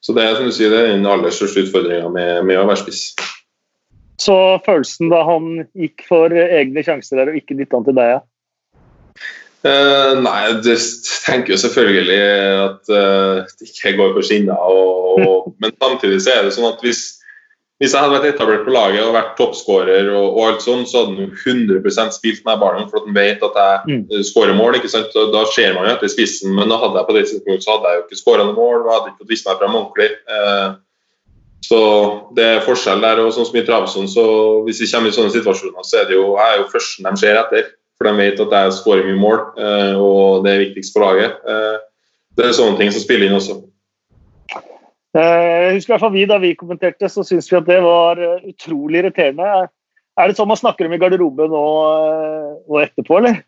S2: så det er som du sier, det er den aller største utfordringa med, med, å være spiss.
S3: Så følelsen da han gikk for egne sjanser der og ikke dytta han til deg, ja?
S2: Uh, nei, du tenker jo selvfølgelig at uh, det ikke går på skinner. Og, og, men samtidig så er det sånn at hvis, hvis jeg hadde vært etablert på laget og vært toppskårer, og, og, alt sånn, så hadde han 100% spilt med ballen for at han vet at jeg mm. skårer mål. ikke sant? Og da ser man jo etter spissen, men da hadde jeg på det tidspunktet så hadde jeg jo ikke skåra noe mål. og hadde ikke fått vist meg frem ordentlig. Uh, så det er forskjell der. og sånn som i Travson, så Hvis vi kommer i sånne situasjoner, så er det jo, jeg er jo førsten de ser etter. For de vet at jeg skårer mye mål, eh, og det er viktigst for laget. Eh, det er sånne ting som spiller inn også.
S3: Eh, jeg husker i hvert fall vi Da vi kommenterte, så syntes vi at det var utrolig irriterende. Er det sånn man snakker om i garderoben og, og etterpå, eller?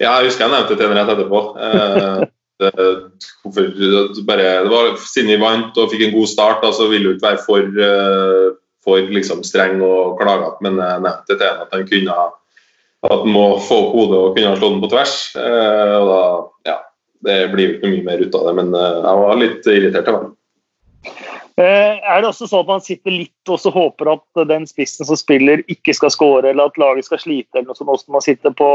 S2: Ja, jeg husker jeg nevnte det til rett etterpå. Det, bare, det var, siden vi vant og fikk en god start, så ville du ikke være for, for liksom, streng og klagete, men jeg nevnte til ham at han kunne ha at man må få opp hodet og kunne slå den på tvers. Eh, og da, ja, Det blir ikke mye mer ut av det, men eh, jeg var litt irritert. av
S3: Eh, er det også sånn at man sitter litt og håper at den spissen som spiller, ikke skal skåre, eller at laget skal slite, eller noe sånt, også man sitter på,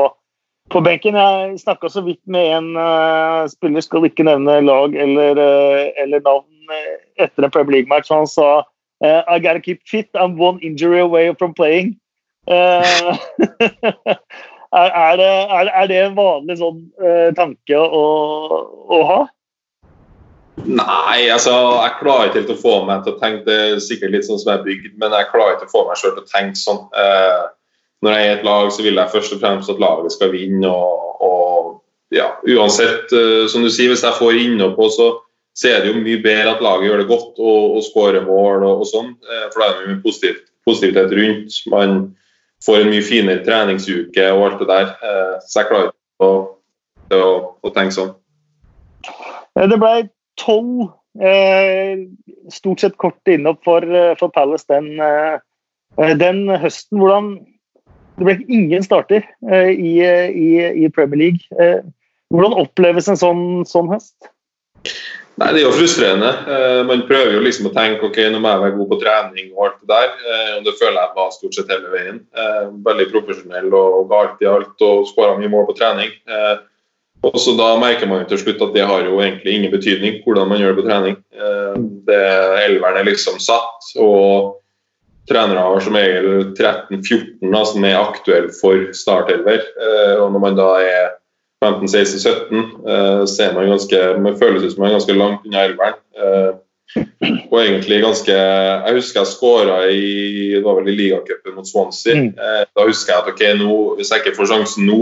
S3: på benken? Jeg snakka så vidt med en uh, spiller, skal ikke nevne lag eller, uh, eller navn, etter en Premier League-match. Han sa I gotta keep fit, I'm one injury away from playing. Eh, er, det, er, det, en vanlig sånn uh, tanke å, å, ha?
S2: Nei, altså jeg klarer ikke helt å få meg til å tenke det er sikkert litt sånn som jeg er bygd, men jeg klarer ikke å få meg selv til å tenke sånn. Uh, når jeg er i et lag, så vil jeg først og fremst at laget skal vinne. og, og ja, Uansett, uh, som du sier, hvis jeg får innhopp, så, så er det jo mye bedre at laget gjør det godt og, og skårer mål og, og sånn. for da er det mye positivt, positivitet rundt. Man får en mye finere treningsuke og alt det der. Eh, så jeg klarer ikke å, å, å, tenke sånn.
S3: Eh, det ble tolv eh, stort sett kort innopp for, for Palace den, den, høsten. Hvordan Det ble ingen starter i, i, i, Premier League. hvordan oppleves en sånn, sånn høst?
S2: Nei, Det er jo frustrerende. Eh, man prøver jo liksom å tenke ok, nå må jeg være god på trening og alt det der. Eh, og Det føler jeg var stort sett hele veien. Eh, veldig profesjonell og ga alt i alt og skåra mye mål på trening. Og så Da merker man jo til slutt at det har jo egentlig ingen betydning hvordan man gjør det på trening. Det Elveren er liksom satt, og trenere har som regel 13-14 som er aktuelle for startelver. Og når man da er 15-16-17, uh, ser man ganske man føles ut som man er ganske langt unna elveren. Uh, og egentlig ganske Jeg husker jeg skåra i det var vel i ligacupen mot Swansea. Uh, da husker jeg at ok, nå, hvis jeg ikke får sjansen nå,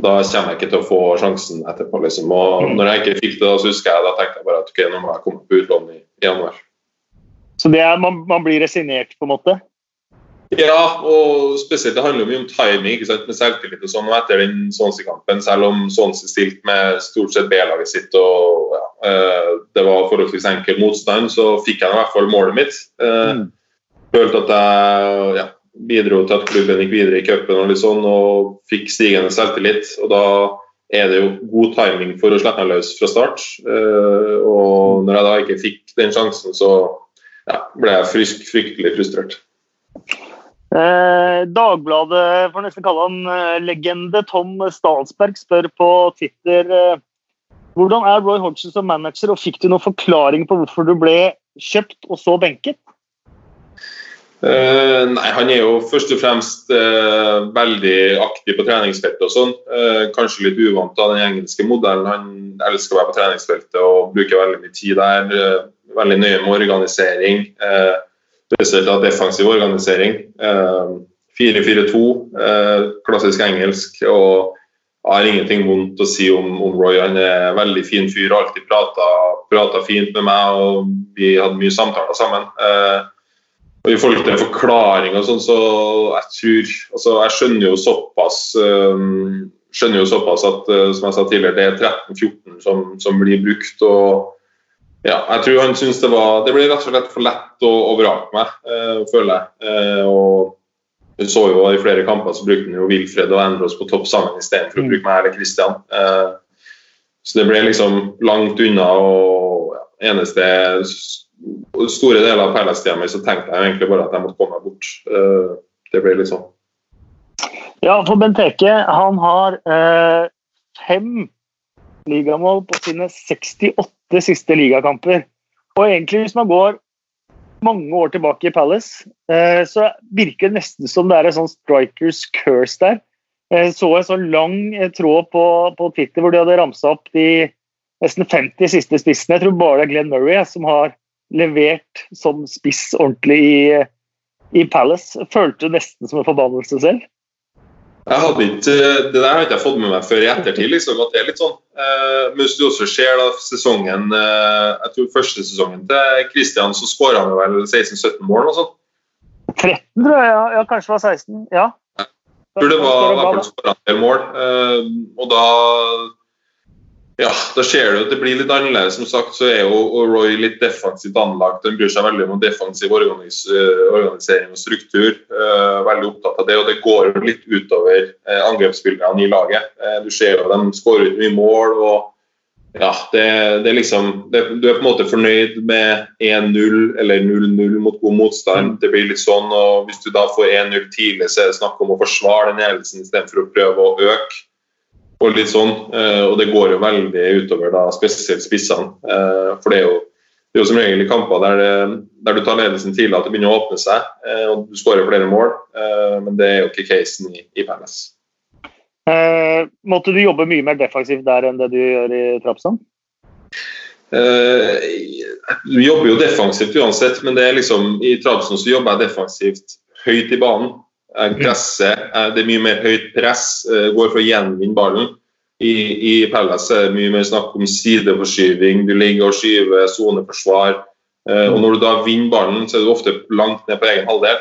S2: da kommer jeg ikke til å få sjansen etterpå. liksom. Og mm. når jeg ikke fikk det, da, så husker jeg da tenkte jeg bare at ok, nå må jeg komme på utlån i, i januar.
S3: Så det er, man, man blir resignert, på en måte?
S2: Ja, og spesielt det handler mye om timing ikke sant, med selvtillit og sånn. Og etter den Swansea-kampen, selv om Swansea stilte med stort sett B-laget sitt og ja, eh, det var forholdsvis enkel motstand, så fikk jeg i hvert fall målet mitt. Eh, mm. Følte at jeg ja, bidro til at klubben gikk videre i cupen og litt sånn, og fikk stigende selvtillit. Og da er det jo god timing for å slippe løs fra start. Eh, og når jeg da ikke fikk den sjansen, så ja, ble jeg frysk, fryktelig frustrert.
S3: Eh, Dagbladet, får nesten kalle han eh, legende, Tom Stalsberg spør på Twitter eh, hvordan er Roy Hodgson som manager, og fikk du noen forklaring på hvorfor du ble kjøpt og så benket?
S2: Uh, nei, Han er jo først og fremst uh, veldig aktiv på treningsfeltet og sånn. Uh, kanskje litt uvant av den engelske modellen. Han elsker å være på treningsfeltet og bruker veldig mye tid der. veldig nøye med organisering. Uh, spesielt av defensiv organisering. 4-4-2, eh, eh, klassisk engelsk. og jeg har ingenting vondt å si om, om Roy. Han er en veldig fin fyr, alltid prata fint med meg, og vi hadde mye samtaler sammen. Eh, og I forhold til forklaring og sånn, så jeg tror altså Jeg skjønner jo såpass um, skjønner jo såpass at som jeg sa tidligere, det er 13-14 som, som, blir brukt. og ja, jeg tror han syns det var Det ble rett og slett for lett å, å vrake meg, øh, føler jeg. Eh, og du så jo I flere kamper så brukte han jo Wilfred og Endros på topp sammen istedenfor mm. å bruke meg eller Christian. Eh, så det ble liksom langt unna. og ja, eneste Store deler av Palace-tida mi så tenkte jeg egentlig bare at jeg måtte komme meg bort. Det ble litt sånn.
S3: Ja, for Benteke han har eh, fem ligamål på sine 68 åtte siste ligakamper. Og egentlig, hvis man går mange år tilbake i Palace, eh, så virker det nesten som det er en sånn strikers curse der. Jeg så en sånn lang eh, tråd på, på Twitter hvor de hadde ramsa opp de nesten 50 siste spissene. Jeg tror bare det er Glenn Murray som har levert som spiss ordentlig i, i Palace. Følte nesten som en forbannelse selv.
S2: Jeg hadde ikke, Det der har ikke jeg fått med meg før i ettertid. liksom, at det er litt sånn. Eh, men hvis du også ser da sesongen eh, jeg tror første sesongen til Kristian, så skåra han vel 16-17 mål? og sånt.
S3: 13, tror jeg. Ja, ja kanskje det var 16. Ja.
S2: Jeg tror det var fall skåra en del mål. Eh, og da ja, da ser du at det blir litt annerledes. Som sagt så er jo Roy litt defensivt anlagt. Han bryr seg veldig om defensiv organis eh, organisering og struktur. Uh, veldig opptatt av det, og det går jo litt utover uh, angrepsspillerne i laget. Du ser jo de skårer ut mye mål. og ja, det, det er liksom, det, Du er på en måte fornøyd med 1-0 eller 0-0 mot god motstand. Det blir litt sånn, og Hvis du da får 1-0 tidlig, så er det snakk om å forsvare den ledelsen istedenfor å prøve å øke og litt sånn. Eh, og det går jo veldig utover da, spesielt spissene. Eh, for det er jo, det er jo som regel i kamper der, det, der, du tar ledelsen tidlig at det begynner å åpne seg, eh, og du skårer flere mål. Men det er jo ikke casen i, i Palace.
S3: Eh, måtte du jobbe mye mer defensivt der enn det du gjør i Trapsand?
S2: Eh, du jobber jo defensivt uansett, men det er liksom, i Trabzon så jobber jeg defensivt høyt i banen. Gresset, det er mye mer høyt press, eh, går for å gjenvinne ballen. I, i Pellas er det mye mer snakk om sideforskyving, du ligger og skyver soneforsvar. Eh, og når du da vinner ballen, så er du ofte langt ned på egen halvdel.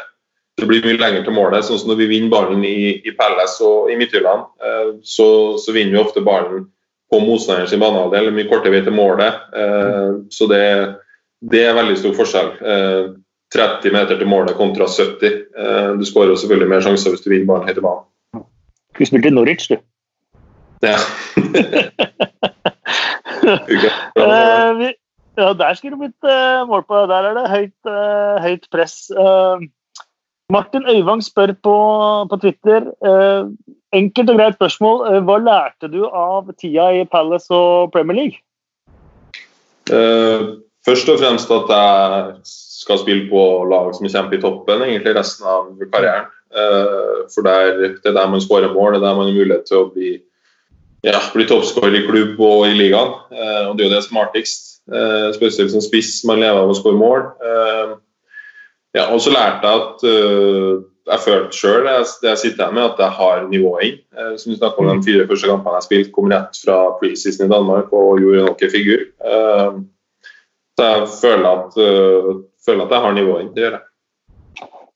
S2: Det blir mye lenger til målet. sånn som Når vi vinner ballen i, i Pellas og i Midtjylland, eh, så, så, vinner vi ofte ballen på motstanderens banehalvdel. Mye kortere vei til målet. Så det, det er veldig stor forskjell. 30 meter til målet kontra 70. Eh, du skårer selvfølgelig mer sjanser hvis du vinner ballen helt i banen.
S3: Du spilte Norwich, du.
S2: Ja.
S3: uh, ja, der skulle det blitt uh, mål på. Der er det høyt, uh, høyt press. Martin Øyvang spør på, på Twitter. enkelt og greit spørsmål. hva lærte du av tida i Palace og Premier League?
S2: først og fremst at jeg skal spille på lag som kjemper i toppen egentlig resten av karrieren. Uh, for der, Det er der man skårer mål, det er der man har mulighet til å bli, ja, bli toppskårer i klubb og i ligaen. Uh, og Det er jo det som er artigst. Uh, spesielt som spiss, man lever av å skåre mål. ja, og så lærte jeg at jeg følte sjøl det jeg sitter her med, at jeg har nivået inn. Som vi snakka om de fire første kampene jeg spilte, kom rett fra preseason i Danmark og gjorde noen figur. Så jeg føler at føler at jeg har nivået til å gjøre.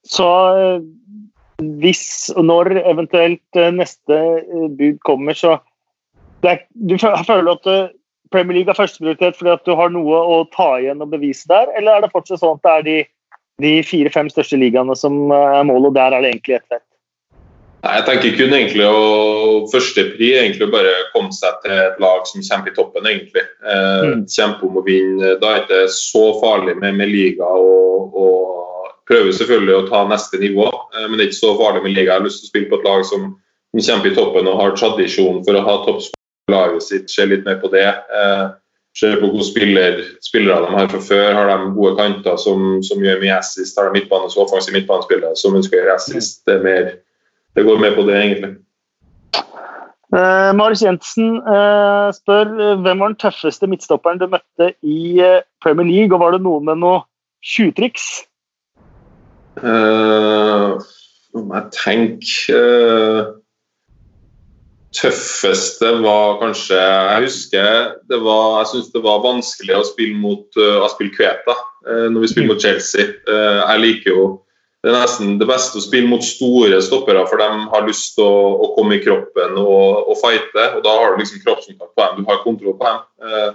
S3: Så eh, hvis og når eventuelt neste bud kommer, så er, Du føler at Premier League er førsteprioritet fordi at du har noe å ta igjen og bevise der, eller er det fortsatt sånn at det er de, de fire-fem største ligaene som er målet, og der er det egentlig ett fett?
S2: Nei, Jeg tenker kun egentlig å førstepri egentlig bare komme seg til et lag som kjemper i toppen. egentlig. Eh, mm. Kjempe om å vinne. Da er det ikke så farlig med, med liga og, og prøver selvfølgelig å ta neste nivå, eh, men det er ikke så farlig med liga. Jeg har lyst til å spille på et lag som, som kjemper i toppen og har tradisjon for å ha toppspillerlaget sitt, se litt mer på det. Eh, se på hvor spiller, spillere de har fra før. Har de gode kanter som, som gjør mye assist? Har de midtbane, så offensive midtbanespillere som ønsker å gjøre assist? Det, mer, det går mer på det, egentlig.
S3: Uh, Marius Jensen uh, spør hvem var den tøffeste midtstopperen du møtte i uh, Premier League, og var det noen med noe tjuvtriks?
S2: Uh, jeg tenke uh, tøffeste var kanskje Jeg husker det var, jeg synes det var vanskelig å spille mot uh, Kveta uh, når vi spiller mot Chelsea. Uh, jeg liker jo det er nesten det beste å spille mot store stoppere, for de har lyst til å, å, komme i kroppen og, og, fighte. og Da har du liksom kroppskontakt på dem, du har kontroll på dem. Eh,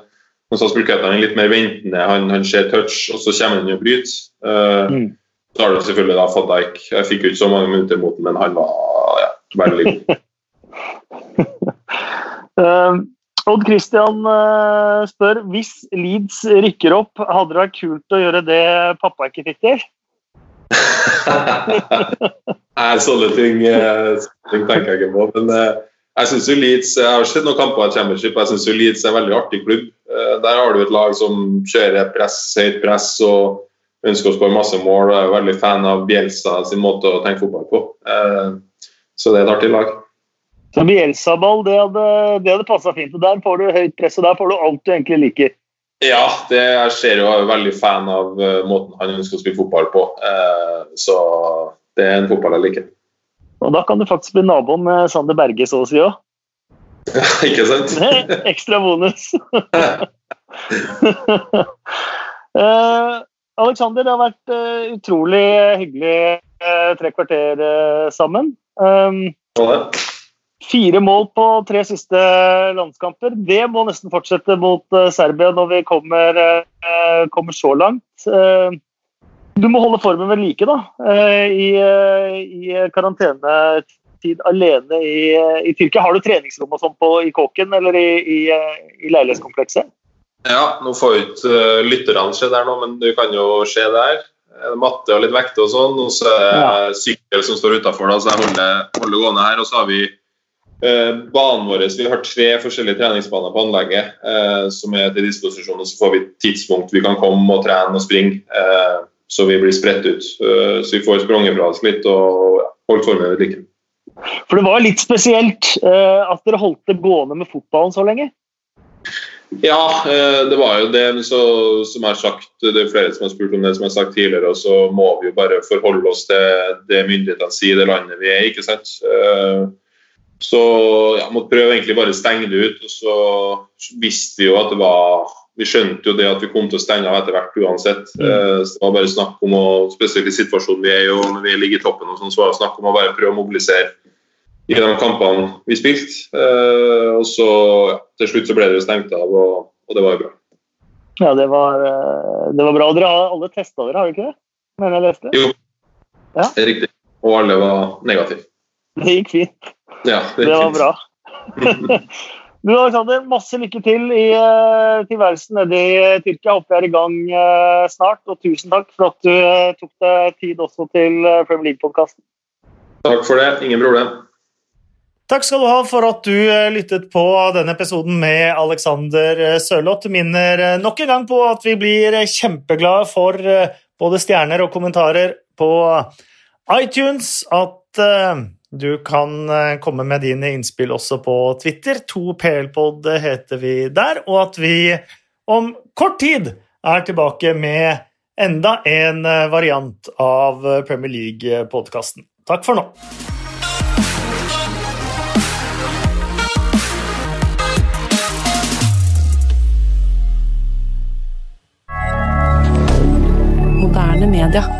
S2: men så Aspelkveta er litt mer ventende, han, han ser touch, og så kommer han og bryter. Eh, mm. Så har du selvfølgelig da Van Dijk. Jeg fikk jo ikke så mange minutter mot ham, men han var ja, veldig god.
S3: uh, Odd Christian uh, spør hvis Leeds rykker opp, hadde det vært kult å gjøre det pappa ikke fikk til?
S2: Nei, sånne ting, sånne ting, tenker jeg ikke på. Men uh, jeg syns Leeds, jeg har sett noen kamper i Championship, jeg syns Leeds er en veldig artig klubb. der har du et lag som kjører press, høyt press og ønsker å skåre masse mål. og er veldig fan av Bielsa sin måte å tenke fotball på. så det er et artig lag.
S3: Så Bielsa-ball, det hadde, det hadde passa fint. og Der får du høyt press, og der får du alt du egentlig liker.
S2: Ja, det, jeg ser jo er veldig fan av uh, måten han ønsker å spille fotball på. Uh, så det er en fotball jeg liker.
S3: Og da kan du faktisk bli nabo med Sander Berge, så å si òg.
S2: Ikke sant?
S3: Ekstra bonus. uh, Alexander, det har vært utrolig hyggelig tre kvarter sammen. Um, Fire mål på tre siste landskamper. Det må nesten fortsette mot uh, Serbia når vi kommer, uh, kommer, så langt. Uh, du må holde formen ved like da, i, i karantenetid alene i, i, Tyrkia. Har du treningsrom og sånn i kåken eller i, i, i leilighetskomplekset?
S2: Ja, nå får jo ikke lytterne se der nå, men du kan jo se der. Matte og litt vekter og sånn. Og så er det ja. sykkel som står utafor, så jeg holder, holder gående her. Og så har vi Eh, banen vår, Vi har tre forskjellige treningsbaner på anlegget eh, som er til disposisjon. og Så får vi tidspunkt vi kan komme og trene og springe, eh, så vi blir spredt ut. Eh, så vi får sprunget fra oss litt og holdt formen ved like.
S3: For det var litt spesielt eh, at dere holdt det gående med fotballen så lenge?
S2: Ja, eh, det var jo det. Så, som jeg har sagt, det er flere som har spurt om det som jeg har sagt tidligere. og Så må vi jo bare forholde oss til det myndighetene sier, det landet vi er i. ikke sant? Så ja, måtte prøve egentlig bare å stenge det ut. Og så visste vi jo at det var Vi skjønte jo det at vi kom til å stenge av etter hvert uansett. Mm. Eh, så det var bare snakk om å, Spesielt i situasjonen vi er i og når vi ligger i toppen, og sånn, så var det snakk om å bare prøve å mobilisere i de kampene vi spilte. Eh, og så ja, til slutt så ble det jo stengt av, og, og det var jo bra.
S3: Ja, det var, eh, det var bra. Dere har alle testa dere, har dere ikke det? Mener jeg leste.
S2: Jo, ja. det er riktig. Og alle var negative.
S3: Det gikk fint.
S2: Ja,
S3: det, det var bra. du Alexander, masse lykke til i uh, tilværelsen nede i uh, Tyrkia. Håper jeg er i gang uh, snart. Og tusen takk for at du tok deg tid også til Premier League-podkasten.
S2: Takk for det. Ingen problem.
S1: Takk skal du ha for at du lyttet på denne episoden med Alexander Sørloth. Minner nok en gang på at vi blir kjempeglade for både stjerner og kommentarer på iTunes. At du kan eh, komme med dine innspill også på Twitter. 2PLpod heter vi der. Og at vi om kort tid er tilbake med enda en eh, variant av Premier League-podkasten. Takk for nå.
S4: Moderne media.